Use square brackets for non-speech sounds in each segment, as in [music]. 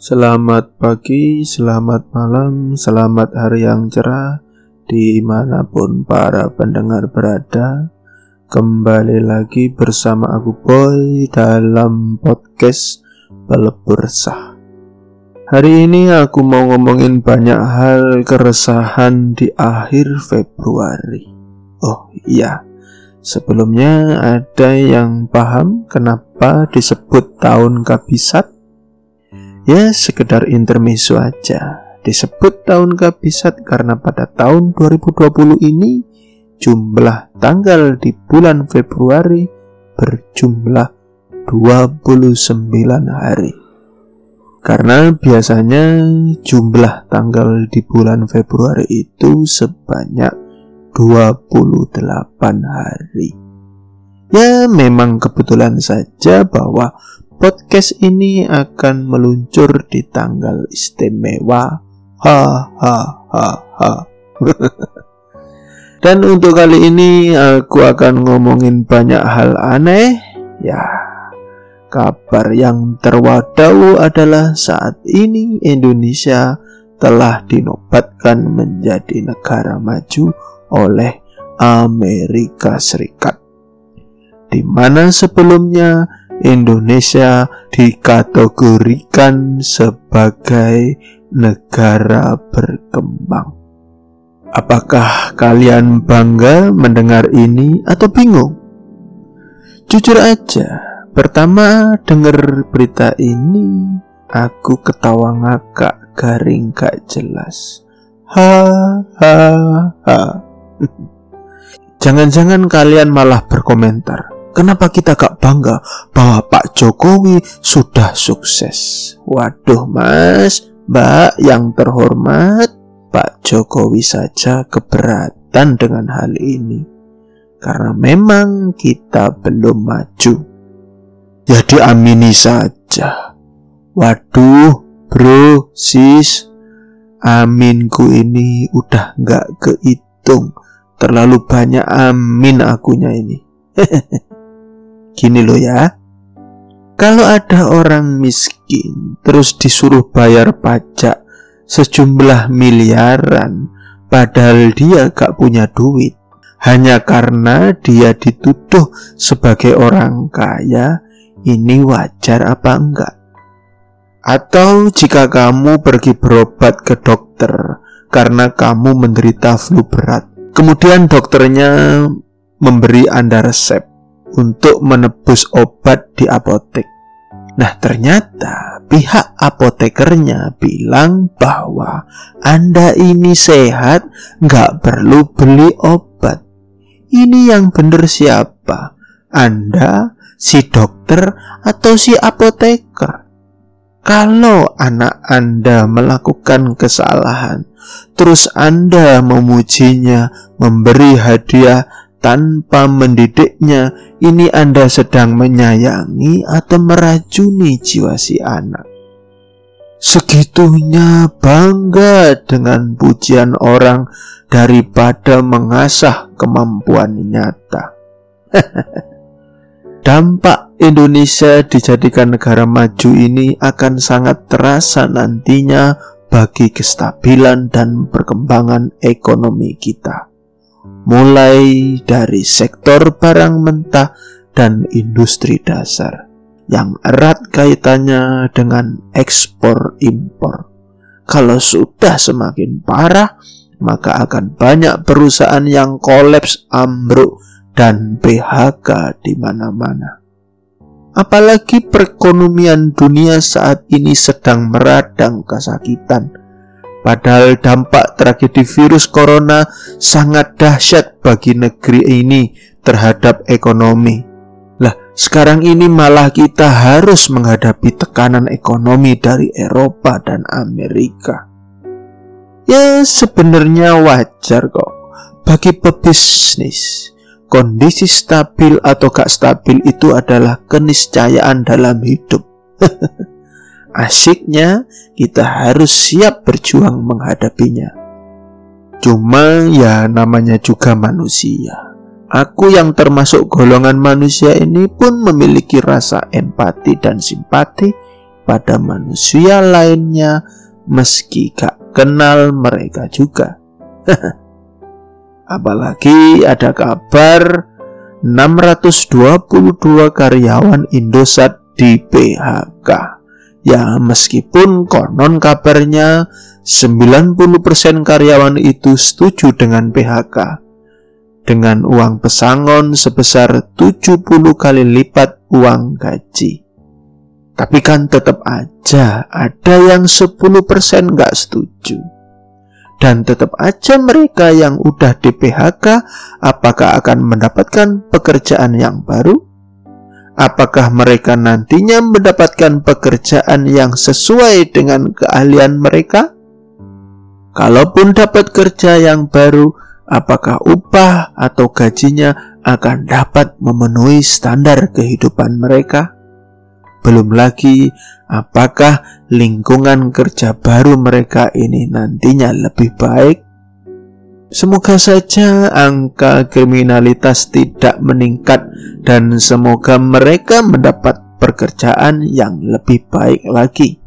Selamat pagi, selamat malam, selamat hari yang cerah Di mana pun para pendengar berada. Kembali lagi bersama aku Boy dalam podcast Pelebur Sah. Hari ini aku mau ngomongin banyak hal keresahan di akhir Februari. Oh iya, sebelumnya ada yang paham kenapa disebut tahun kabisat? Ya sekedar intermezzo aja. Disebut tahun kabisat karena pada tahun 2020 ini Jumlah tanggal di bulan Februari berjumlah 29 hari. Karena biasanya jumlah tanggal di bulan Februari itu sebanyak 28 hari. Ya memang kebetulan saja bahwa podcast ini akan meluncur di tanggal istimewa. Ha ha ha ha. [laughs] Dan untuk kali ini aku akan ngomongin banyak hal aneh. Ya, kabar yang terwadau adalah saat ini Indonesia telah dinobatkan menjadi negara maju oleh Amerika Serikat. Di mana sebelumnya Indonesia dikategorikan sebagai negara berkembang. Apakah kalian bangga mendengar ini atau bingung? Jujur aja, pertama dengar berita ini, aku ketawa ngakak garing gak jelas. Ha ha ha. [laughs] Jangan-jangan kalian malah berkomentar, Kenapa kita gak bangga bahwa Pak Jokowi sudah sukses? Waduh mas, mbak yang terhormat, Pak Jokowi saja keberatan dengan hal ini. Karena memang kita belum maju. Jadi amini saja. Waduh, bro, sis, aminku ini udah gak kehitung. Terlalu banyak amin akunya ini. [laughs] Gini loh ya, kalau ada orang miskin terus disuruh bayar pajak sejumlah miliaran, padahal dia gak punya duit, hanya karena dia dituduh sebagai orang kaya, ini wajar apa enggak? Atau jika kamu pergi berobat ke dokter karena kamu menderita flu berat, kemudian dokternya memberi Anda resep untuk menebus obat di apotek. Nah, ternyata pihak apotekernya bilang bahwa Anda ini sehat, nggak perlu beli obat. Ini yang benar siapa? Anda, si dokter, atau si apoteker? Kalau anak Anda melakukan kesalahan, terus Anda memujinya, memberi hadiah, tanpa mendidiknya, ini Anda sedang menyayangi atau meracuni jiwa si anak. Segitunya bangga dengan pujian orang daripada mengasah kemampuan nyata. [laughs] Dampak Indonesia dijadikan negara maju ini akan sangat terasa nantinya bagi kestabilan dan perkembangan ekonomi kita mulai dari sektor barang mentah dan industri dasar yang erat kaitannya dengan ekspor impor. Kalau sudah semakin parah, maka akan banyak perusahaan yang kolaps, ambruk, dan PHK di mana-mana. Apalagi perekonomian dunia saat ini sedang meradang kesakitan Padahal dampak tragedi virus corona sangat dahsyat bagi negeri ini terhadap ekonomi. Lah, sekarang ini malah kita harus menghadapi tekanan ekonomi dari Eropa dan Amerika. Ya, sebenarnya wajar kok bagi pebisnis. Kondisi stabil atau gak stabil itu adalah keniscayaan dalam hidup. [laughs] Asiknya, kita harus siap berjuang menghadapinya. Cuma ya namanya juga manusia. Aku yang termasuk golongan manusia ini pun memiliki rasa empati dan simpati kepada manusia lainnya meski gak kenal mereka juga. [laughs] Apalagi ada kabar 622 karyawan Indosat di PHK. Ya meskipun konon kabarnya 90% karyawan itu setuju dengan PHK dengan uang pesangon sebesar 70 kali lipat uang gaji. Tapi kan tetap aja ada yang 10% nggak setuju dan tetap aja mereka yang udah di PHK apakah akan mendapatkan pekerjaan yang baru? Apakah mereka nantinya mendapatkan pekerjaan yang sesuai dengan keahlian mereka? Kalaupun dapat kerja yang baru, apakah upah atau gajinya akan dapat memenuhi standar kehidupan mereka? Belum lagi, apakah lingkungan kerja baru mereka ini nantinya lebih baik? Semoga saja angka kriminalitas tidak meningkat dan semoga mereka mendapat pekerjaan yang lebih baik lagi.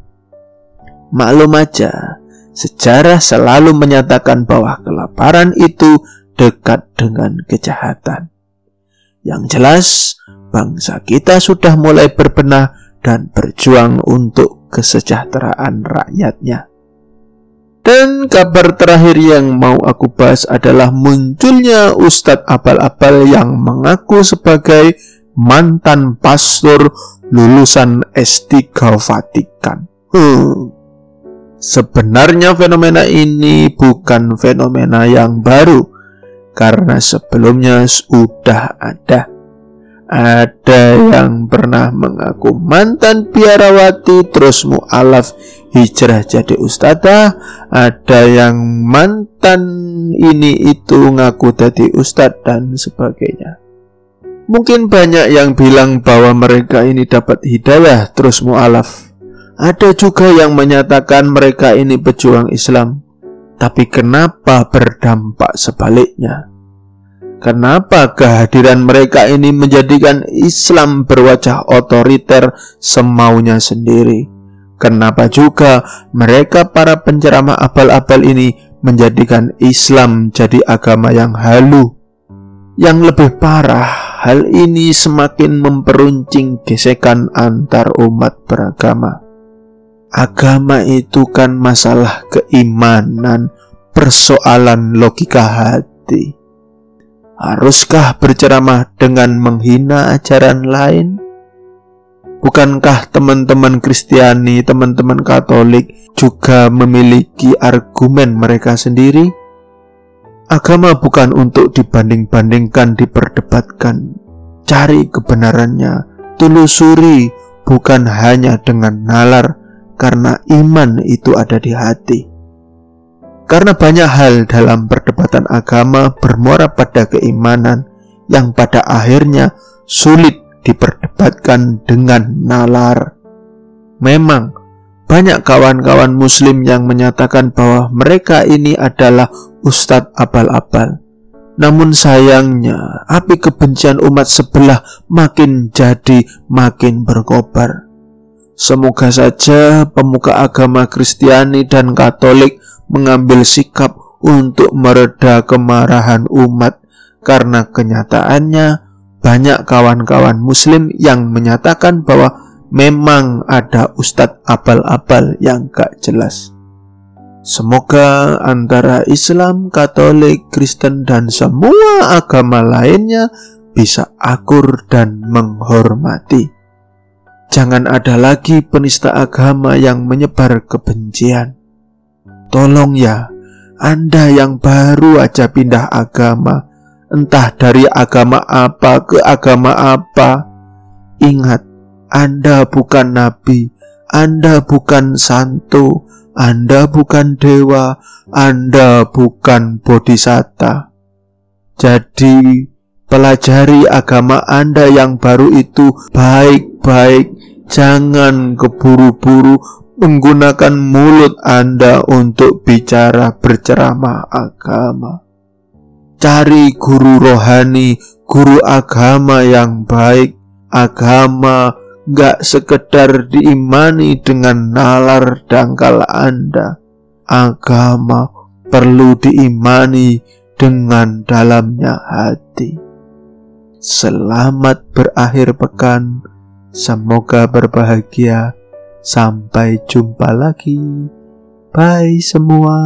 Maklum aja, sejarah selalu menyatakan bahwa kelaparan itu dekat dengan kejahatan. Yang jelas, bangsa kita sudah mulai berbenah dan berjuang untuk kesejahteraan rakyatnya. Dan kabar terakhir yang mau aku bahas adalah munculnya Ustadz abal-abal yang mengaku sebagai mantan pastor lulusan S3 Vatikan. Hmm. Sebenarnya fenomena ini bukan fenomena yang baru, karena sebelumnya sudah ada. Ada yang pernah mengaku mantan biarawati terus mu'alaf hijrah jadi ustadzah. Ada yang mantan ini itu ngaku jadi ustadz dan sebagainya. Mungkin banyak yang bilang bahwa mereka ini dapat hidayah terus mu'alaf. Ada juga yang menyatakan mereka ini pejuang Islam. Tapi kenapa berdampak sebaliknya? Kenapa kehadiran mereka ini menjadikan Islam berwajah otoriter semaunya sendiri? Kenapa juga mereka para penceramah abal-abal ini menjadikan Islam jadi agama yang halu? Yang lebih parah, hal ini semakin memperuncing gesekan antar umat beragama. Agama itu kan masalah keimanan, persoalan logika hati. Haruskah berceramah dengan menghina ajaran lain? Bukankah teman-teman Kristiani, teman-teman Katolik juga memiliki argumen mereka sendiri? Agama bukan untuk dibanding-bandingkan, diperdebatkan. Cari kebenarannya, telusuri, bukan hanya dengan nalar, karena iman itu ada di hati. Karena banyak hal dalam perdebatan agama bermuara pada keimanan yang pada akhirnya sulit diperdebatkan dengan nalar. Memang banyak kawan-kawan muslim yang menyatakan bahwa mereka ini adalah ustadz abal-abal. Namun sayangnya, api kebencian umat sebelah makin jadi makin berkobar. Semoga saja pemuka agama Kristiani dan Katolik mengambil sikap untuk mereda kemarahan umat karena kenyataannya banyak kawan-kawan muslim yang menyatakan bahwa memang ada ustadz abal-abal yang gak jelas. Semoga antara Islam, Katolik, Kristen, dan semua agama lainnya bisa akur dan menghormati. Jangan ada lagi penista agama yang menyebar kebencian. Tolong ya, Anda yang baru aja pindah agama, entah dari agama apa ke agama apa. Ingat, Anda bukan nabi, Anda bukan santo, Anda bukan dewa, Anda bukan bodhisatta. Jadi, pelajari agama Anda yang baru itu baik-baik, jangan keburu-buru menggunakan mulut Anda untuk bicara berceramah agama. Cari guru rohani, guru agama yang baik, agama gak sekedar diimani dengan nalar dangkal Anda. Agama perlu diimani dengan dalamnya hati. Selamat berakhir pekan, semoga berbahagia. Sampai jumpa lagi. Bye semua.